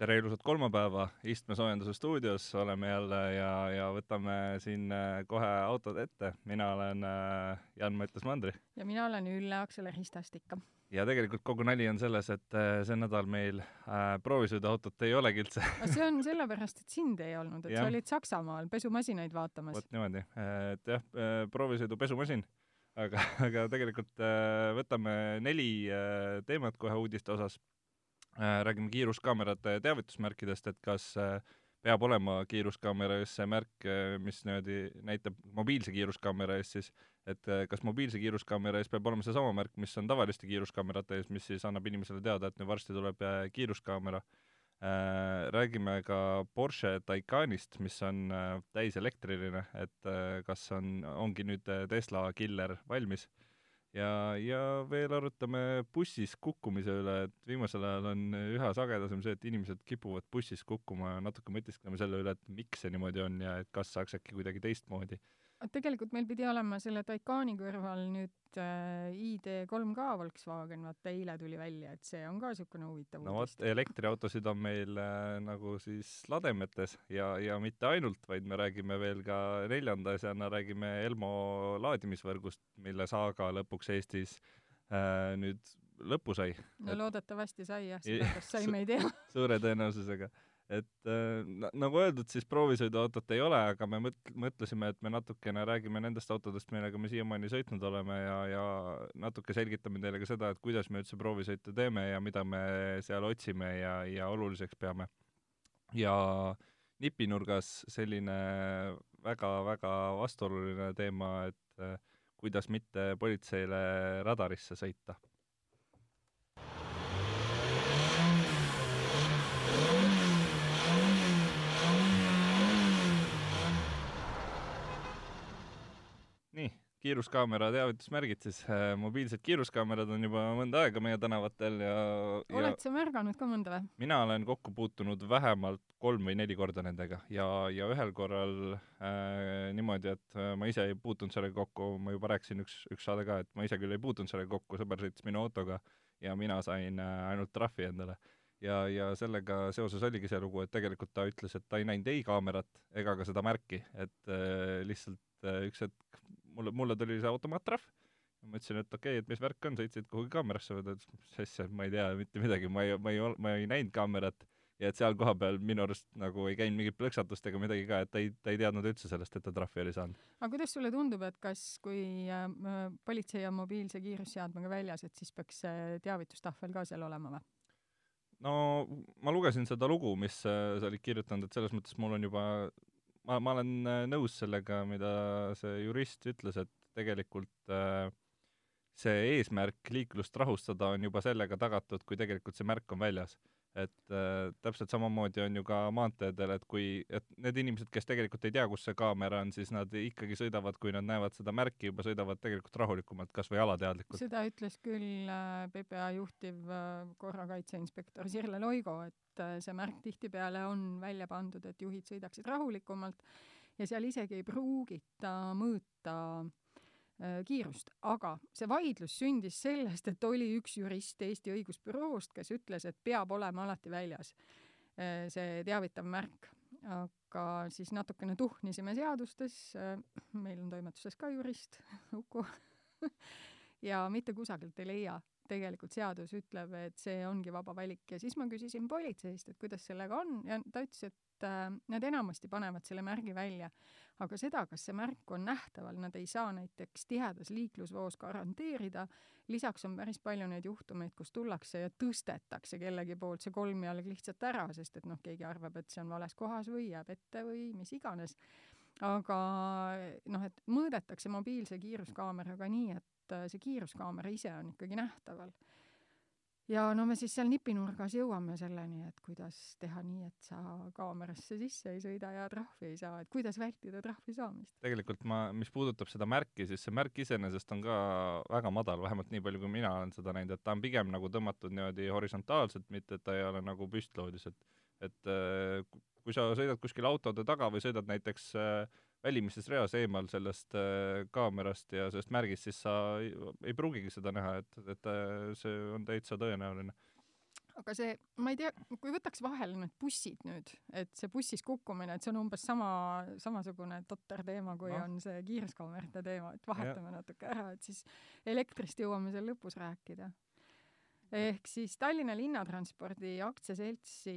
tere ilusat kolmapäeva Istmesoojenduse stuudios, oleme jälle ja, ja võtame siin äh, kohe autod ette. mina olen äh, Jan Mattias Mandri. ja mina olen Ülle Aksel Ristast ikka. ja tegelikult kogu nali on selles, et äh, see nädal meil äh, proovisõiduautot ei olegi üldse see on sellepärast, et sind ei olnud, et ja. sa olid Saksamaal pesumasinaid vaatamas. vot niimoodi, et jah, proovisõidu pesumasin aga, aga tegelikult äh, võtame neli äh, teemat kohe uudiste osas räägime kiiruskaamerate teavitusmärkidest, et kas äh, peab olema kiiruskaamera ees see märk, äh, mis niimoodi näitab mobiilse kiiruskaamera ees siis, et kas mobiilse kiiruskaamera ees peab olema seesama märk, mis on tavaliste kiiruskaamerate ees, mis siis annab inimesele teada, et nüüd varsti tuleb kiiruskaamera. Räägime ka Porsche Taycanist, mis on täiselektriline, et kas on, ongi nüüd Tesla killer valmis ja, ja veel arutame bussis kukkumise üle, et viimasel ajal on üha sagedasem see, et inimesed kipuvad bussis kukkuma ja natuke mõtiskleme selle üle, et miks see niimoodi on ja et kas saaks äkki kuidagi teistmoodi tegelikult meil pidi olema selle Taycani kõrval nüüd äh, ID3 ka Volkswagen, vaata eile tuli välja, et see on ka niisugune huvitav no vot, elektriautosid on meil äh, nagu siis lademetes ja, ja mitte ainult, vaid me räägime veel ka neljanda asjana, räägime Elmo laadimisvõrgust, mille saaga lõpuks Eestis äh, nüüd lõpu sai. no et... loodetavasti sai jah, seda kas sai, me ei tea. suure tõenäosusega et äh, nagu öeldud, siis proovisõiduautot ei ole, aga me mõt-, mõtlesime, et me natukene räägime nendest autodest, millega me siiamaani sõitnud oleme ja, ja natuke selgitame teile ka seda, et kuidas me üldse proovisõite teeme ja mida me seal otsime ja, ja oluliseks peame. ja nipinurgas selline väga-väga vastuoluline teema, et äh, kuidas mitte politseile radarisse sõita kiiruskaamera teavitusmärgid siis, äh, mobiilsed kiiruskaamerad on juba mõnda aega meie tänavatel ja, ja oled sa märganud ka mõnda või? mina olen kokku puutunud vähemalt kolm või neli korda nendega ja, ja ühel korral äh, niimoodi, et äh, ma ise ei puutunud sellega kokku, ma juba rääkisin üks, üks saade ka, et ma ise küll ei puutunud sellega kokku, sõber sõitis minu autoga ja mina sain äh, ainult trahvi endale ja, ja sellega seoses oligi see lugu, et tegelikult ta ütles, et ta ei näinud ei kaamerat ega ka seda märki, et äh, lihtsalt äh, üks hetk mulle, mulle tuli see automaattrahv, ma ütlesin, et okei okay,, et mis värk on, sõitsid kuhugi kaamerasse või ta ütles, mis asja, ma ei tea mitte midagi, ma ei, ma ei, ma ei näinud kaamerat ja et seal kohapeal minu arust nagu ei käinud mingit plõksatust ega midagi ka, et ta ei, ta ei teadnud üldse sellest, et ta trahvi oli saanud. aga kuidas sulle tundub, et kas, kui äh, politsei on mobiilse kiirusseadmega väljas, et siis peaks see teavitustahvel ka seal olema või? no ma lugesin seda lugu, mis äh, sa olid kirjutanud, et selles mõttes mul on juba ma, ma olen äh, nõus sellega, mida see jurist ütles, et tegelikult äh, see eesmärk liiklust rahustada on juba sellega tagatud, kui tegelikult see märk on väljas et äh, täpselt samamoodi on ju ka maanteedel, et kui, et need inimesed, kes tegelikult ei tea, kus see kaamera on, siis nad ikkagi sõidavad, kui nad näevad seda märki juba, sõidavad tegelikult rahulikumalt, kas või alateadlikult. seda ütles küll äh, PPA juhtiv korrakaitseinspektor Sirle Loigo, et äh, see märk tihtipeale on välja pandud, et juhid sõidaksid rahulikumalt ja seal isegi ei pruugita mõõta Äh, kiirust, aga see vaidlus sündis sellest, et oli üks jurist Eesti õigusbüroost, kes ütles, et peab olema alati väljas äh, see teavitav märk. aga siis natukene tuhnisime seadustes, meil on toimetuses ka jurist, Uku ja mitte kusagilt ei leia tegelikult seadus ütleb, et see ongi vaba valik. Ja siis ma küsisin politseist, et kuidas sellega on ja ta ütles, et äh, nad enamasti panevad selle märgi välja. Aga seda, kas see märk on nähtaval, nad ei saa näiteks tihedas liiklusvoos garanteerida, lisaks on päris palju neid juhtumeid, kus tullakse ja tõstetakse kellegi poolt see kolmjalg lihtsalt ära, sest et noh, keegi arvab, et see on vales kohas või jääb ette või mis iganes. aga noh, et mõõdetakse mobiilse kiiruskaameraga nii, et see kiiruskaamera ise on ikkagi nähtaval ja no me siis seal nipinurgas jõuame selleni, et kuidas teha nii, et sa kaamerasse sisse ei sõida ja trahvi ei saa, et kuidas vältida trahvi saamist. tegelikult ma, mis puudutab seda märki, siis see märk iseenesest on ka väga madal, vähemalt nii palju, kui mina olen seda näinud, et ta on pigem nagu tõmmatud niimoodi horisontaalselt, mitte et ta ei ole nagu püstloodis, et et äh, kui sa sõidad kuskil autode taga või sõidad näiteks äh, välimises reas eemal sellest äh, kaamerast ja sellest märgist, siis sa ei, ei pruugigi seda näha, et, et äh, see on täitsa tõenäoline. aga see, ma ei tea, kui võtaks vahele need bussid nüüd, et see bussis kukkumine, et see on umbes sama, samasugune totter teema, kui no. on see kiiruskaamerate teema, et vahetame ja. natuke ära, et siis elektrist jõuame seal lõpus rääkida. Ehk siis Tallinna Linnatranspordi aktsiaseltsi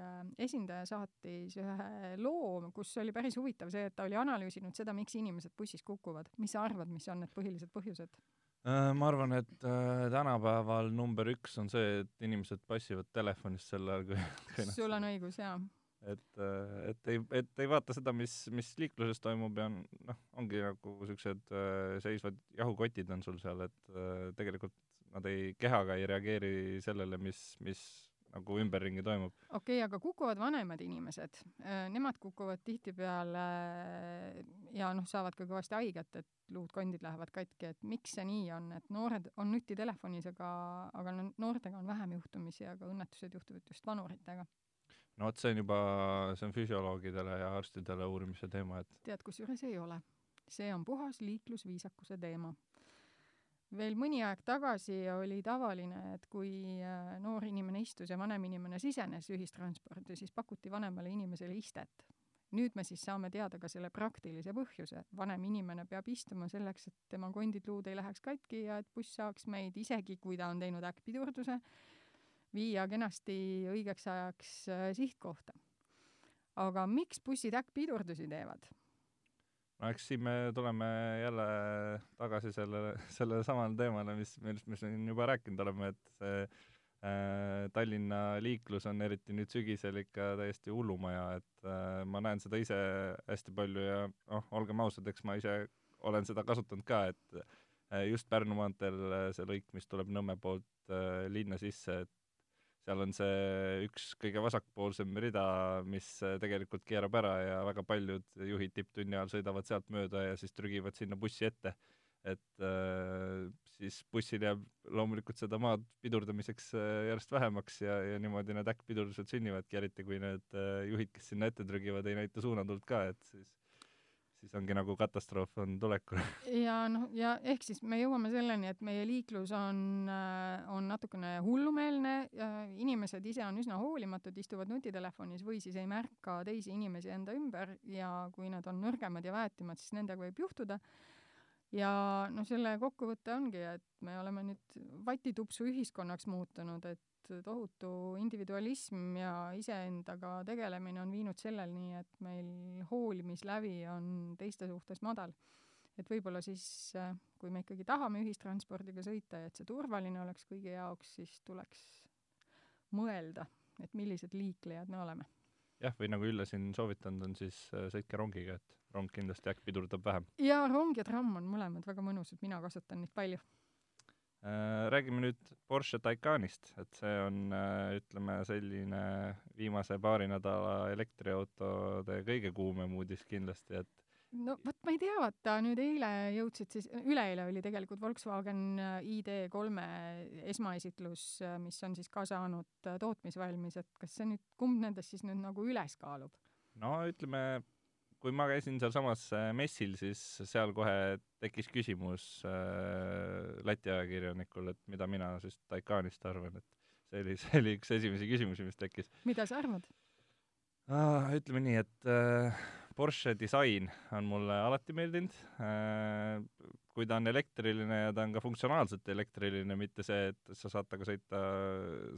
äh, esindaja saatis ühe loo, kus oli päris huvitav see, et ta oli analüüsinud seda, miks inimesed bussis kukuvad. mis sa arvad, mis on need põhilised põhjused? Äh, ma arvan, et äh, tänapäeval number üks on see, et inimesed passivad telefonist sel ajal, kui, sul on õigus, jaa. et, et ei, et ei vaata seda, mis, mis liikluses toimub ja noh, ongi nagu siuksed seisvad jahukotid on sul seal, et tegelikult nad ei, kehaga ei reageeri sellele, mis, mis nagu ümberringi toimub. okei okay,, aga kukuvad vanemad inimesed, äh, nemad kukuvad tihtipeale ja noh, saavad ka kõvasti haiget, et luud-kondid lähevad katki, et miks see nii on, et noored on nutitelefonis, aga, aga noortega on vähem juhtumisi, aga õnnetused juhtuvad just vanuritega. no vot, see on juba, see on füsioloogidele ja arstidele uurimise teema, et tead, kusjuures ei ole. see on puhas liiklusviisakuse teema veel mõni aeg tagasi oli tavaline, et kui äh, noor inimene istus ja vanem inimene sisenes ühistransporti, siis pakuti vanemale inimesele istet. nüüd me siis saame teada ka selle praktilise põhjuse. vanem inimene peab istuma selleks, et tema kondid, luud ei läheks katki ja et buss saaks meid, isegi kui ta on teinud äkkpidurduse, viia kenasti õigeks ajaks äh, sihtkohta. aga miks bussid äkkpidurdusi teevad? No eks siin me tuleme jälle tagasi selle, sellele samale teemale, mis, millest me siin juba rääkinud oleme, et see äh, Tallinna liiklus on eriti nüüd sügisel ikka täiesti hullumaja, et äh, ma näen seda ise hästi palju ja noh, olgem ausad, eks ma ise olen seda kasutanud ka, et äh, just Pärnu maanteel see lõik, mis tuleb Nõmme poolt äh, linna sisse, et seal on see üks kõige vasakpoolsem rida, mis äh, tegelikult keerab ära ja väga paljud juhid tipptunni ajal sõidavad sealt mööda ja siis trügivad sinna bussi ette. et äh, siis bussil jääb loomulikult seda maad pidurdamiseks äh, järjest vähemaks ja, ja niimoodi need äkkpidurdused sünnivadki, eriti kui need äh, juhid, kes sinna ette trügivad, ei näita suunatult ka, et siis siis ongi nagu katastroof on tulekul. ja noh, ja ehk siis me jõuame selleni, et meie liiklus on, äh, on natukene hullumeelne, inimesed ise on üsna hoolimatud, istuvad nutitelefonis või siis ei märka teisi inimesi enda ümber ja kui nad on nõrgemad ja väetimad, siis nendega võib juhtuda. ja noh, selle kokkuvõte ongi, et me oleme nüüd vatitupsu ühiskonnaks muutunud, et et tohutu individualism ja iseendaga tegelemine on viinud selleni, et meil hoolimislävi on teiste suhtes madal. et võib-olla siis, kui me ikkagi tahame ühistranspordiga sõita ja et see turvaline oleks kõigi jaoks, siis tuleks mõelda, et millised liiklejad me oleme. jah, või nagu Ülle siin soovitanud on, siis äh, sõitke rongiga, et rong kindlasti äkki pidurdab vähem. jaa, rong ja tramm on mõlemad väga mõnusad, mina kasutan neid palju Äh, räägime nüüd Porsche Taycanist, et see on, äh, ütleme, selline viimase paari nädala elektriautode kõige kuumem uudis kindlasti, et no vot, ma ei tea, vaata nüüd eile jõudsid siis, üleeile oli tegelikult Volkswagen äh, ID3 esmaesitlus, mis on siis ka saanud tootmisvalmis, et kas see nüüd, kumb nendest siis nüüd nagu üles kaalub? no ütleme, kui ma käisin sealsamas äh, messil, siis seal kohe tekkis küsimus äh, Läti ajakirjanikul, et mida mina siis Taycanist arvan, et see oli, see oli üks esimesi küsimusi, mis tekkis. mida sa arvad ah,? ütleme nii, et äh, Porsche disain on mulle alati meeldinud äh,. kui ta on elektriline ja ta on ka funktsionaalselt elektriline, mitte see, et sa saad temaga sõita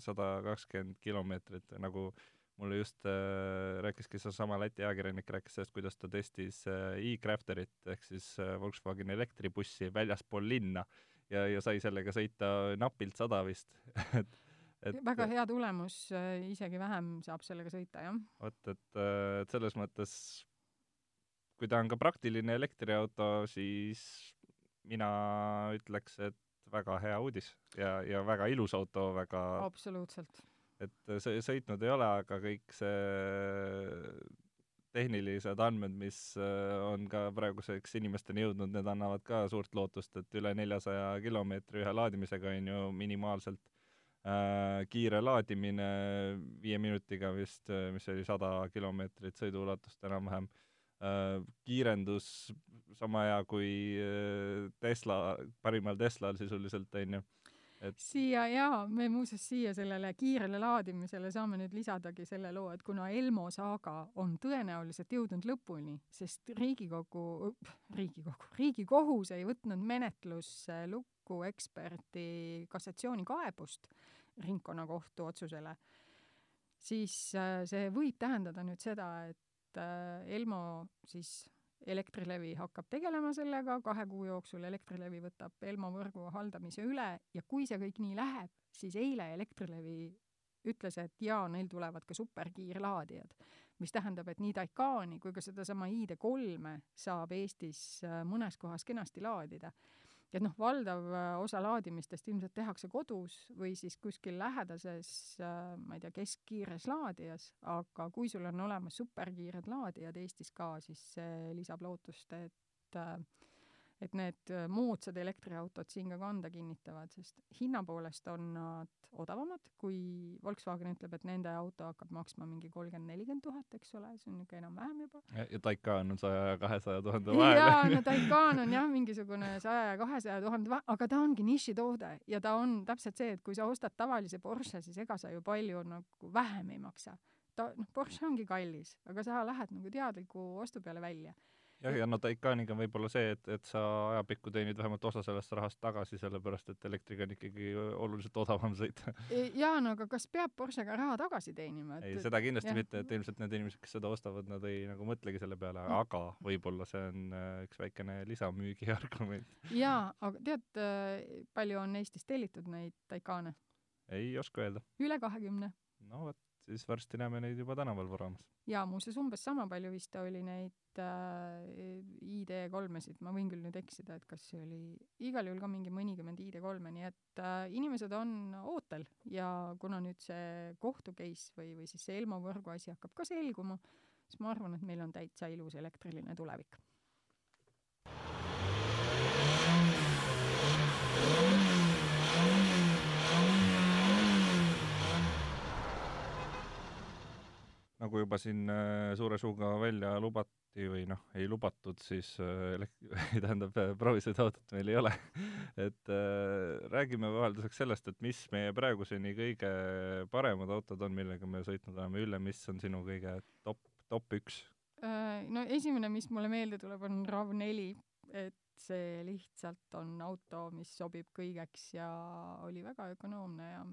sada kakskümmend kilomeetrit nagu äh, mulle just äh, rääkiski seesama Läti ajakirjanik, rääkis sellest, kuidas ta testis äh, e-Crafterit ehk siis äh, Volkswageni elektribussi väljaspool linna ja, ja sai sellega sõita napilt sada vist et et väga hea tulemus, äh, isegi vähem saab sellega sõita, jah. vot, et, äh, et selles mõttes, kui ta on ka praktiline elektriauto, siis mina ütleks, et väga hea uudis ja, ja väga ilus auto, väga absoluutselt et see sõitnud ei ole, aga kõik see tehnilised andmed, mis äh, on ka praeguseks inimesteni jõudnud, need annavad ka suurt lootust, et üle neljasaja kilomeetri ühe laadimisega on ju minimaalselt äh, kiire laadimine viie minutiga vist, äh, mis oli sada kilomeetrit sõiduulatust enam-vähem äh,, kiirendus sama hea kui äh, Tesla, parimal Teslal sisuliselt, on ju et siia jaa, me muuseas siia sellele kiirele laadimisele saame nüüd lisadagi selle loo, et kuna Elmo saaga on tõenäoliselt jõudnud lõpuni, sest Riigikogu, Riigikogu, Riigikohus ei võtnud menetlusse lukku eksperti kassatsioonikaebust ringkonnakohtu otsusele, siis äh, see võib tähendada nüüd seda, et äh, Elmo siis Elektrilevi hakkab tegelema sellega, kahe kuu jooksul Elektrilevi võtab Elmo võrgu haldamise üle ja kui see kõik nii läheb, siis eile Elektrilevi ütles, et jaa, neil tulevad ka superkiirlaadijad. mis tähendab, et nii Taycani kui ka sedasama ID3-e saab Eestis äh, mõnes kohas kenasti laadida et noh, valdav äh, osa laadimistest ilmselt tehakse kodus või siis kuskil lähedases, äh, ma ei tea, keskkiires laadijas, aga kui sul on olemas superkiired laadijad Eestis ka, siis see lisab lootust, et äh, et need moodsad elektriautod siin ka kanda kinnitavad, sest hinna poolest on nad odavamad, kui Volkswagen ütleb, et nende auto hakkab maksma mingi kolmkümmend, nelikümmend tuhat, eks ole, see on niisugune enam-vähem juba. ja Taycan on saja ja kahesaja tuhande vahel. jaa, no Taycan on jah, mingisugune saja ja kahesaja tuhande vahe, aga ta ongi nišitoode ja ta on täpselt see, et kui sa ostad tavalise Porsche, siis ega sa ju palju nagu vähem ei maksa. ta, noh, Porsche ongi kallis, aga sa lähed nagu teadliku ostu peale välja jah, ja no Taycaniga on võib-olla see, et, et sa ajapikku teenid vähemalt osa sellest rahast tagasi, sellepärast et elektriga on ikkagi oluliselt odavam sõita. jaa, no aga kas peab Porschega raha tagasi teenima? ei, seda kindlasti jah. mitte, et ilmselt need inimesed, kes seda ostavad, nad ei nagu mõtlegi selle peale, aga võib-olla see on äh, üks väikene lisamüügi argument. jaa, aga tead, äh, palju on Eestis tellitud neid Taycane? ei oska öelda. üle kahekümne. no vot, siis varsti näeme neid juba tänaval vuramas. jaa, muuseas umbes sama palju vist oli neid äh, ID3-esid, ma võin küll nüüd eksida, et kas see oli igal juhul ka mingi mõnikümmend ID3-e, nii et äh, inimesed on ootel. Ja kuna nüüd see kohtu case või, või siis see Elmo võrgu asi hakkab ka selguma, siis ma arvan, et meil on täitsa ilus elektriline tulevik nagu juba siin äh, suure suuga välja lubati või noh, ei lubatud, siis äh, tähendab, äh, proovisõiduautot meil ei ole et räägime vahelduseks sellest, et mis meie praeguseni kõige paremad autod on, millega me sõitnud oleme. Ülle, mis on sinu kõige top, top üks? No esimene, mis mulle meelde tuleb, on RAV4, et see lihtsalt on auto, mis sobib kõigeks ja oli väga ökonoomne ja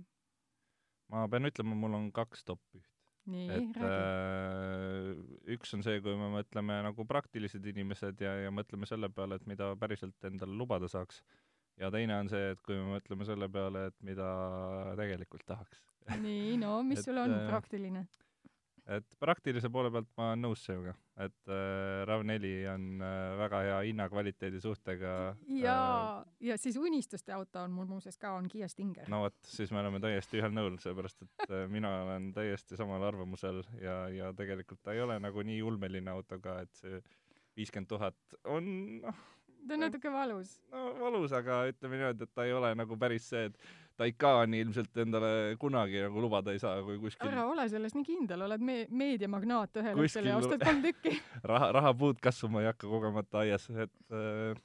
ma pean ütlema, mul on kaks top üht et äh, üks on see, kui me mõtleme nagu praktilised inimesed ja, ja mõtleme selle peale, et mida päriselt endale lubada saaks. ja teine on see, et kui me mõtleme selle peale, et mida tegelikult tahaks. nii, no mis sul on äh, praktiline? Et praktilise poole pealt ma olen nõus sinuga, et äh, RAV4 on äh, väga hea hinna-kvaliteedi suhtega. ja äh,, ja siis unistuste auto on mul muuseas ka, on Kiia Stinger. no vot, siis me oleme täiesti ühel nõul, sellepärast et äh, mina olen täiesti samal arvamusel ja, ja tegelikult ta ei ole nagu nii ulmeline auto ka, et see viiskümmend tuhat on noh, ta on natuke valus. no valus, aga ütleme niimoodi, et ta ei ole nagu päris see, et Taycani ilmselt endale kunagi nagu lubada ei saa, kui kuskil ära ole selles nii kindel, oled me-, meediamagnaat ühel hetkel ja ostad kolm tükki raha, rahapuud kasvama ei hakka kogemata aias, et äh,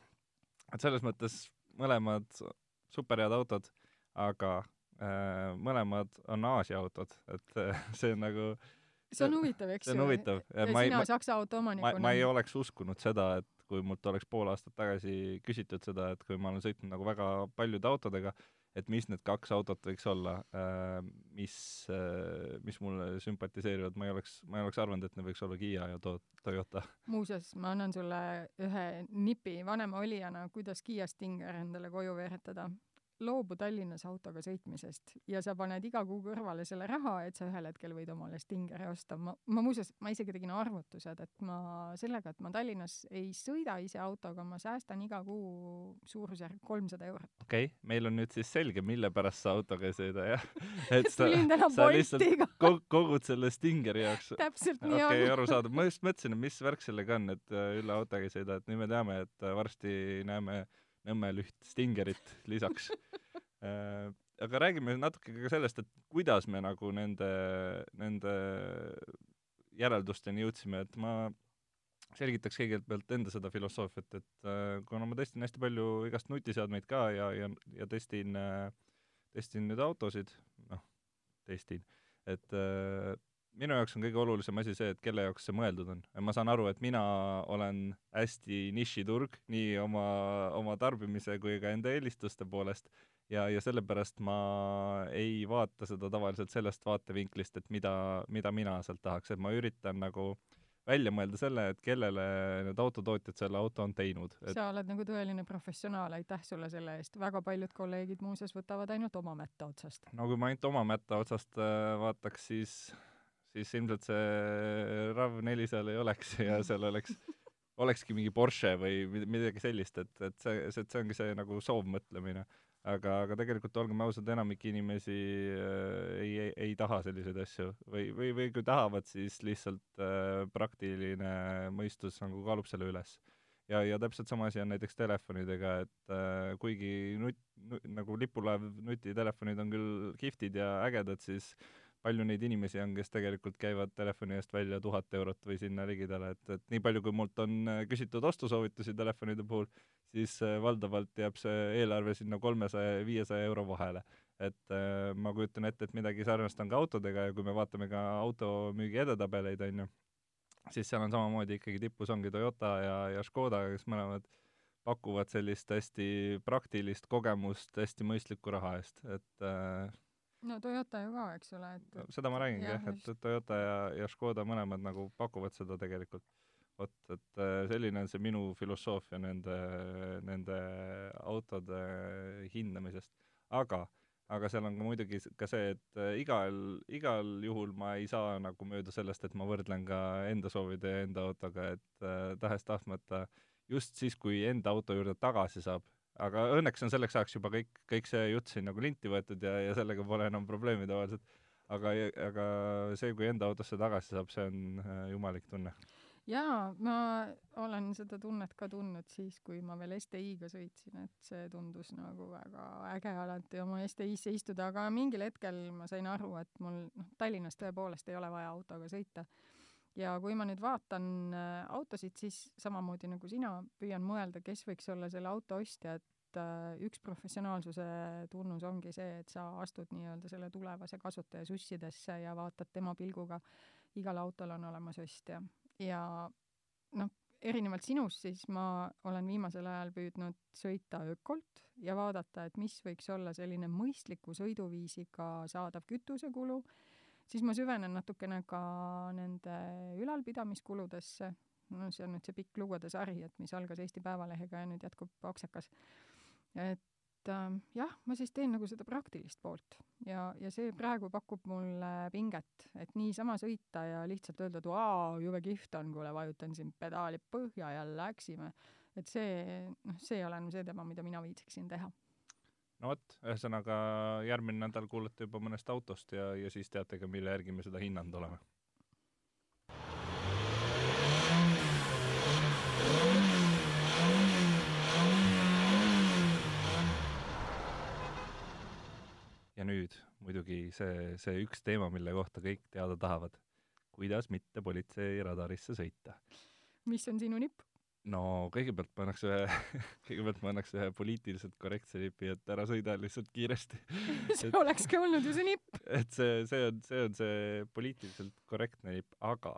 et selles mõttes mõlemad superhead autod, aga äh, mõlemad on Aasia autod, et äh, see on nagu see on huvitav, eks ju? see on huvitav. sina Saksa auto omanikuna. ma ei oleks uskunud seda, et kui mult oleks pool aastat tagasi küsitud seda, et kui ma olen sõitnud nagu väga paljude autodega, et mis need kaks autot võiks olla, äh, mis, äh, mis mulle sümpatiseerivad, ma ei oleks, ma ei oleks arvanud, et need võiks olla Kiia ja to-, Toyota. muuseas, ma annan sulle ühe nipi vanema olijana, kuidas Kiia Stinger endale koju veeretada loobu Tallinnas autoga sõitmisest ja sa paned iga kuu kõrvale selle raha, et sa ühel hetkel võid omale Stingeri osta. ma, ma muuseas, ma isegi tegin arvutused, et ma sellega, et ma Tallinnas ei sõida ise autoga, ma säästan iga kuu suurusjärk kolmsada eurot. okei okay,, meil on nüüd siis selge, mille pärast sa autoga ei sõida, jah? et sa, sa lihtsalt kogud selle Stingeri jaoks. täpselt nii okay, on. okei, arusaadav. ma just mõtlesin, et mis värk sellega on, et äh, Ülle autoga ei sõida, et nüüd me teame, et äh, varsti näeme Nõmmel üht Stingerit lisaks. Äh, aga räägime natuke ka sellest, et kuidas me nagu nende, nende järeldusteni jõudsime, et ma selgitaks kõigepealt enda seda filosoofiat, et äh, kuna ma testin hästi palju igast nutiseadmeid ka ja, ja, ja testin äh, testin nüüd autosid, noh, testin, et minu jaoks on kõige olulisem asi see, et kelle jaoks see mõeldud on. ma saan aru, et mina olen hästi nišiturg nii oma, oma tarbimise kui ka enda eelistuste poolest ja, ja sellepärast ma ei vaata seda tavaliselt sellest vaatevinklist, et mida, mida mina sealt tahaks, et ma üritan nagu välja mõelda selle, et kellele need autotootjad selle auto on teinud et.... sa oled nagu tõeline professionaal, aitäh sulle selle eest. väga paljud kolleegid muuseas võtavad ainult oma mätta otsast. no kui ma ainult oma mätta otsast äh, vaataks, siis, siis ilmselt see RAV4 seal ei oleks ja seal oleks, olekski mingi Porsche või midagi sellist, et, et see, see, see ongi see nagu soovmõtlemine aga, aga tegelikult olgem ausad, enamik inimesi äh, ei, ei, ei taha selliseid asju või, või, või kui tahavad, siis lihtsalt äh, praktiline mõistus nagu kaalub selle üles. ja, ja täpselt sama asi on näiteks telefonidega, et äh, kuigi nut-, nut, nagu lipulaev nutitelefonid on küll kihvtid ja ägedad, siis palju neid inimesi on, kes tegelikult käivad telefoni eest välja tuhat eurot või sinna ligidale, et, et nii palju, kui mult on äh, küsitud ostusoovitusi telefonide puhul, siis äh, valdavalt jääb see eelarve sinna kolmesaja ja viiesaja euro vahele. et äh, ma kujutan ette, et midagi sarnast on ka autodega ja kui me vaatame ka automüügi edetabeleid, on ju, siis seal on samamoodi ikkagi tipus ongi Toyota ja, ja Škoda, kes mõlemad pakuvad sellist hästi praktilist kogemust hästi mõistliku raha eest, et äh, no Toyota ju ka, eks ole, et, seda ma räägingi jah, et, et Toyota ja, ja Škoda mõlemad nagu pakuvad seda tegelikult vot, et äh, selline on see minu filosoofia nende, nende autode hindamisest. aga, aga seal on ka muidugi ka see, et äh, igal, igal juhul ma ei saa nagu mööda sellest, et ma võrdlen ka enda soovide ja enda autoga, et äh, tahes-tahtmata just siis, kui enda auto juurde tagasi saab, aga õnneks on selleks ajaks juba kõik, kõik see jutt siin nagu linti võetud ja, ja sellega pole enam probleemi tavaliselt. aga, aga see, kui enda autosse tagasi saab, see on äh, jumalik tunne jaa, ma olen seda tunnet ka tundnud siis, kui ma veel STI-ga sõitsin, et see tundus nagu väga äge alati oma STI-sse istuda, aga mingil hetkel ma sain aru, et mul noh, Tallinnas tõepoolest ei ole vaja autoga sõita. Ja kui ma nüüd vaatan äh, autosid, siis samamoodi nagu sina, püüan mõelda, kes võiks olla selle auto ostja, et äh, üks professionaalsuse tunnus ongi see, et sa astud nii-öelda selle tulevase kasutaja sussidesse ja vaatad tema pilguga, igal autol on olemas ostja. Ja noh, erinevalt sinust, siis ma olen viimasel ajal püüdnud sõita ökolt ja vaadata, et mis võiks olla selline mõistliku sõiduviisiga saadav kütusekulu, siis ma süvenen natukene ka nende ülalpidamiskuludesse, no see on nüüd see pikk lugude sari, et mis algas Eesti Päevalehega ja nüüd jätkub Aktsiakas. et äh, jah, ma siis teen nagu seda praktilist poolt ja, ja see praegu pakub mulle pinget, et niisama sõita ja lihtsalt öelda, et vau, jube kihvt on, kuule, vajutan siin pedaali põhja ja läksime. et see, noh, see ei ole enam see teema, mida mina viitsiksin teha. No vot, ühesõnaga järgmine nädal kuulete juba mõnest autost ja, ja siis teate ka, mille järgi me seda hinnanud oleme ja nüüd muidugi see, see üks teema, mille kohta kõik teada tahavad. kuidas mitte politseiradarisse sõita? mis on sinu nipp? No kõigepealt ma annaks ühe kõigepealt ma annaks ühe poliitiliselt korrektse nipi, et ära sõida lihtsalt kiiresti. See et, olekski olnud ju see nipp. et see, see on, see on see poliitiliselt korrektne nipp, aga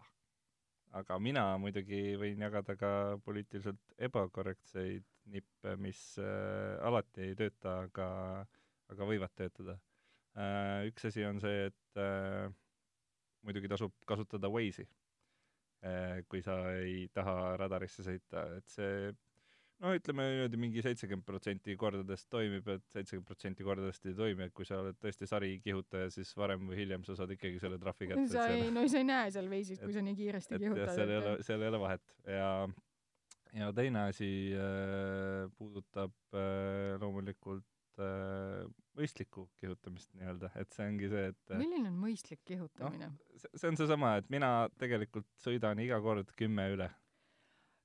aga mina muidugi võin jagada ka poliitiliselt ebakorrektseid nippe, mis äh, alati ei tööta, aga, aga võivad töötada. Äh, üks asi on see, et äh, muidugi tasub kasutada Waze'i, kui sa ei taha radarisse sõita, et see no ütleme niimoodi mingi seitsekümmend protsenti kordadest toimib, et seitsekümmend protsenti kordadest ei toimi, et kui sa oled tõesti sarikihutaja, siis varem või hiljem sa saad ikkagi selle trahvi kätte. sa ei, no sa ei näe seal Waze'is, kui sa nii kiiresti kihutad. seal ei ole, seal ei ole vahet ja ja teine asi äh, puudutab äh, loomulikult äh, mõistlikku kihutamist nii-öelda, et see ongi see, et äh, milline on mõistlik kihutamine no,? see on seesama, et mina tegelikult sõidan iga kord kümme üle.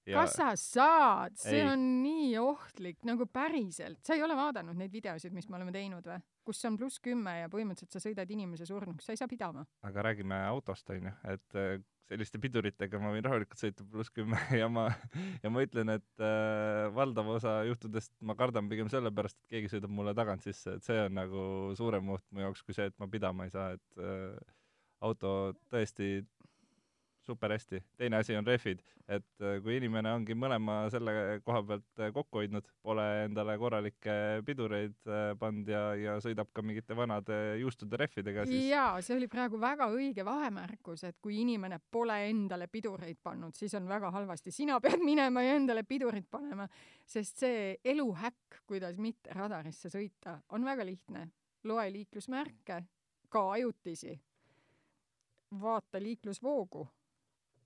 Ja kas sa saad, see Ei. on nii ohtlik nagu päriselt, sa ei ole vaadanud neid videosid, mis me oleme teinud või? kus on pluss kümme ja põhimõtteliselt sa sõidad inimese surnuks, sa ei saa pidama. aga räägime autost onju, et äh, selliste piduritega ma võin rahulikult sõita pluss kümme ja ma ja ma ütlen, et äh, valdav osa juhtudest ma kardan pigem sellepärast, et keegi sõidab mulle tagant sisse, et see on nagu suurem oht mu jaoks kui see, et ma pidama ei saa, et äh, auto tõesti super hästi. teine asi on rehvid, et äh, kui inimene ongi mõlema selle koha pealt äh, kokku hoidnud, pole endale korralikke pidureid äh, pannud ja, ja sõidab ka mingite vanade juustude rehvidega, siis jaa, see oli praegu väga õige vahemärkus, et kui inimene pole endale pidureid pannud, siis on väga halvasti. sina pead minema ja endale pidurid panema, sest see eluhäkk, kuidas mitte radarisse sõita, on väga lihtne. loe liiklusmärke, ka ajutisi. vaata liiklusvoogu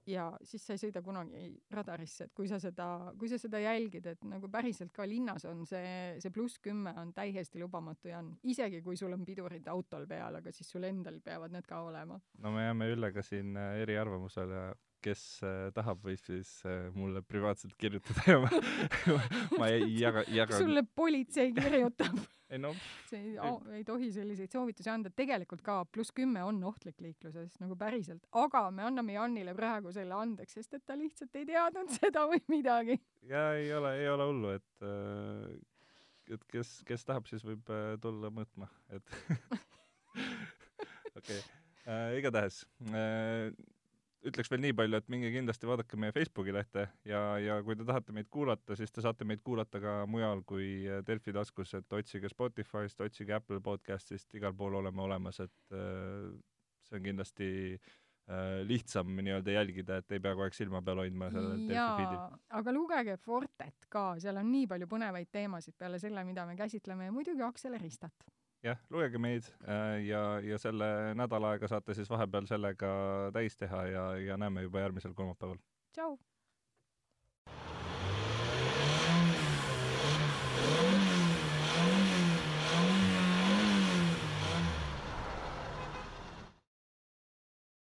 ja siis sa ei sõida kunagi radarisse, et kui sa seda, kui sa seda jälgid, et nagu päriselt ka linnas on see, see pluss kümme on täiesti lubamatu ja on, isegi kui sul on pidurid autol peal, aga siis sul endal peavad need ka olema. no me jääme Üllega siin äh, eriarvamusele, kes äh, tahab, võib siis äh, mulle privaatselt kirjutada ja ma, ma ei jaga, jaga, sulle politsei kirjutab, ei no see ei, ei tohi selliseid soovitusi anda, tegelikult ka pluss kümme on ohtlik liikluses nagu päriselt, aga me anname Janile praegu selle andeks, sest et ta lihtsalt ei teadnud seda või midagi. ja ei ole, ei ole hullu, et äh, et kes, kes tahab, siis võib äh, tulla mõõtma, et okei okay. äh,, igatahes äh, ütleks veel nii palju, et minge kindlasti vaadake meie Facebooki lehte ja, ja kui te tahate meid kuulata, siis te saate meid kuulata ka mujal kui äh, Delfi taskus, et otsige Spotify'st, otsige Apple podcast'ist, igal pool oleme olemas, et äh, see on kindlasti äh, lihtsam nii-öelda jälgida, et ei pea kogu aeg silma peal hoidma sellel Delfi feed'il. jaa, aga lugege Fortet ka, seal on nii palju põnevaid teemasid peale selle, mida me käsitleme ja muidugi Aksel Ristat. jah, lugege meid äh, ja, ja selle nädala aega saate siis vahepeal sellega täis teha ja, ja näeme juba järgmisel kolmapäeval. tšau.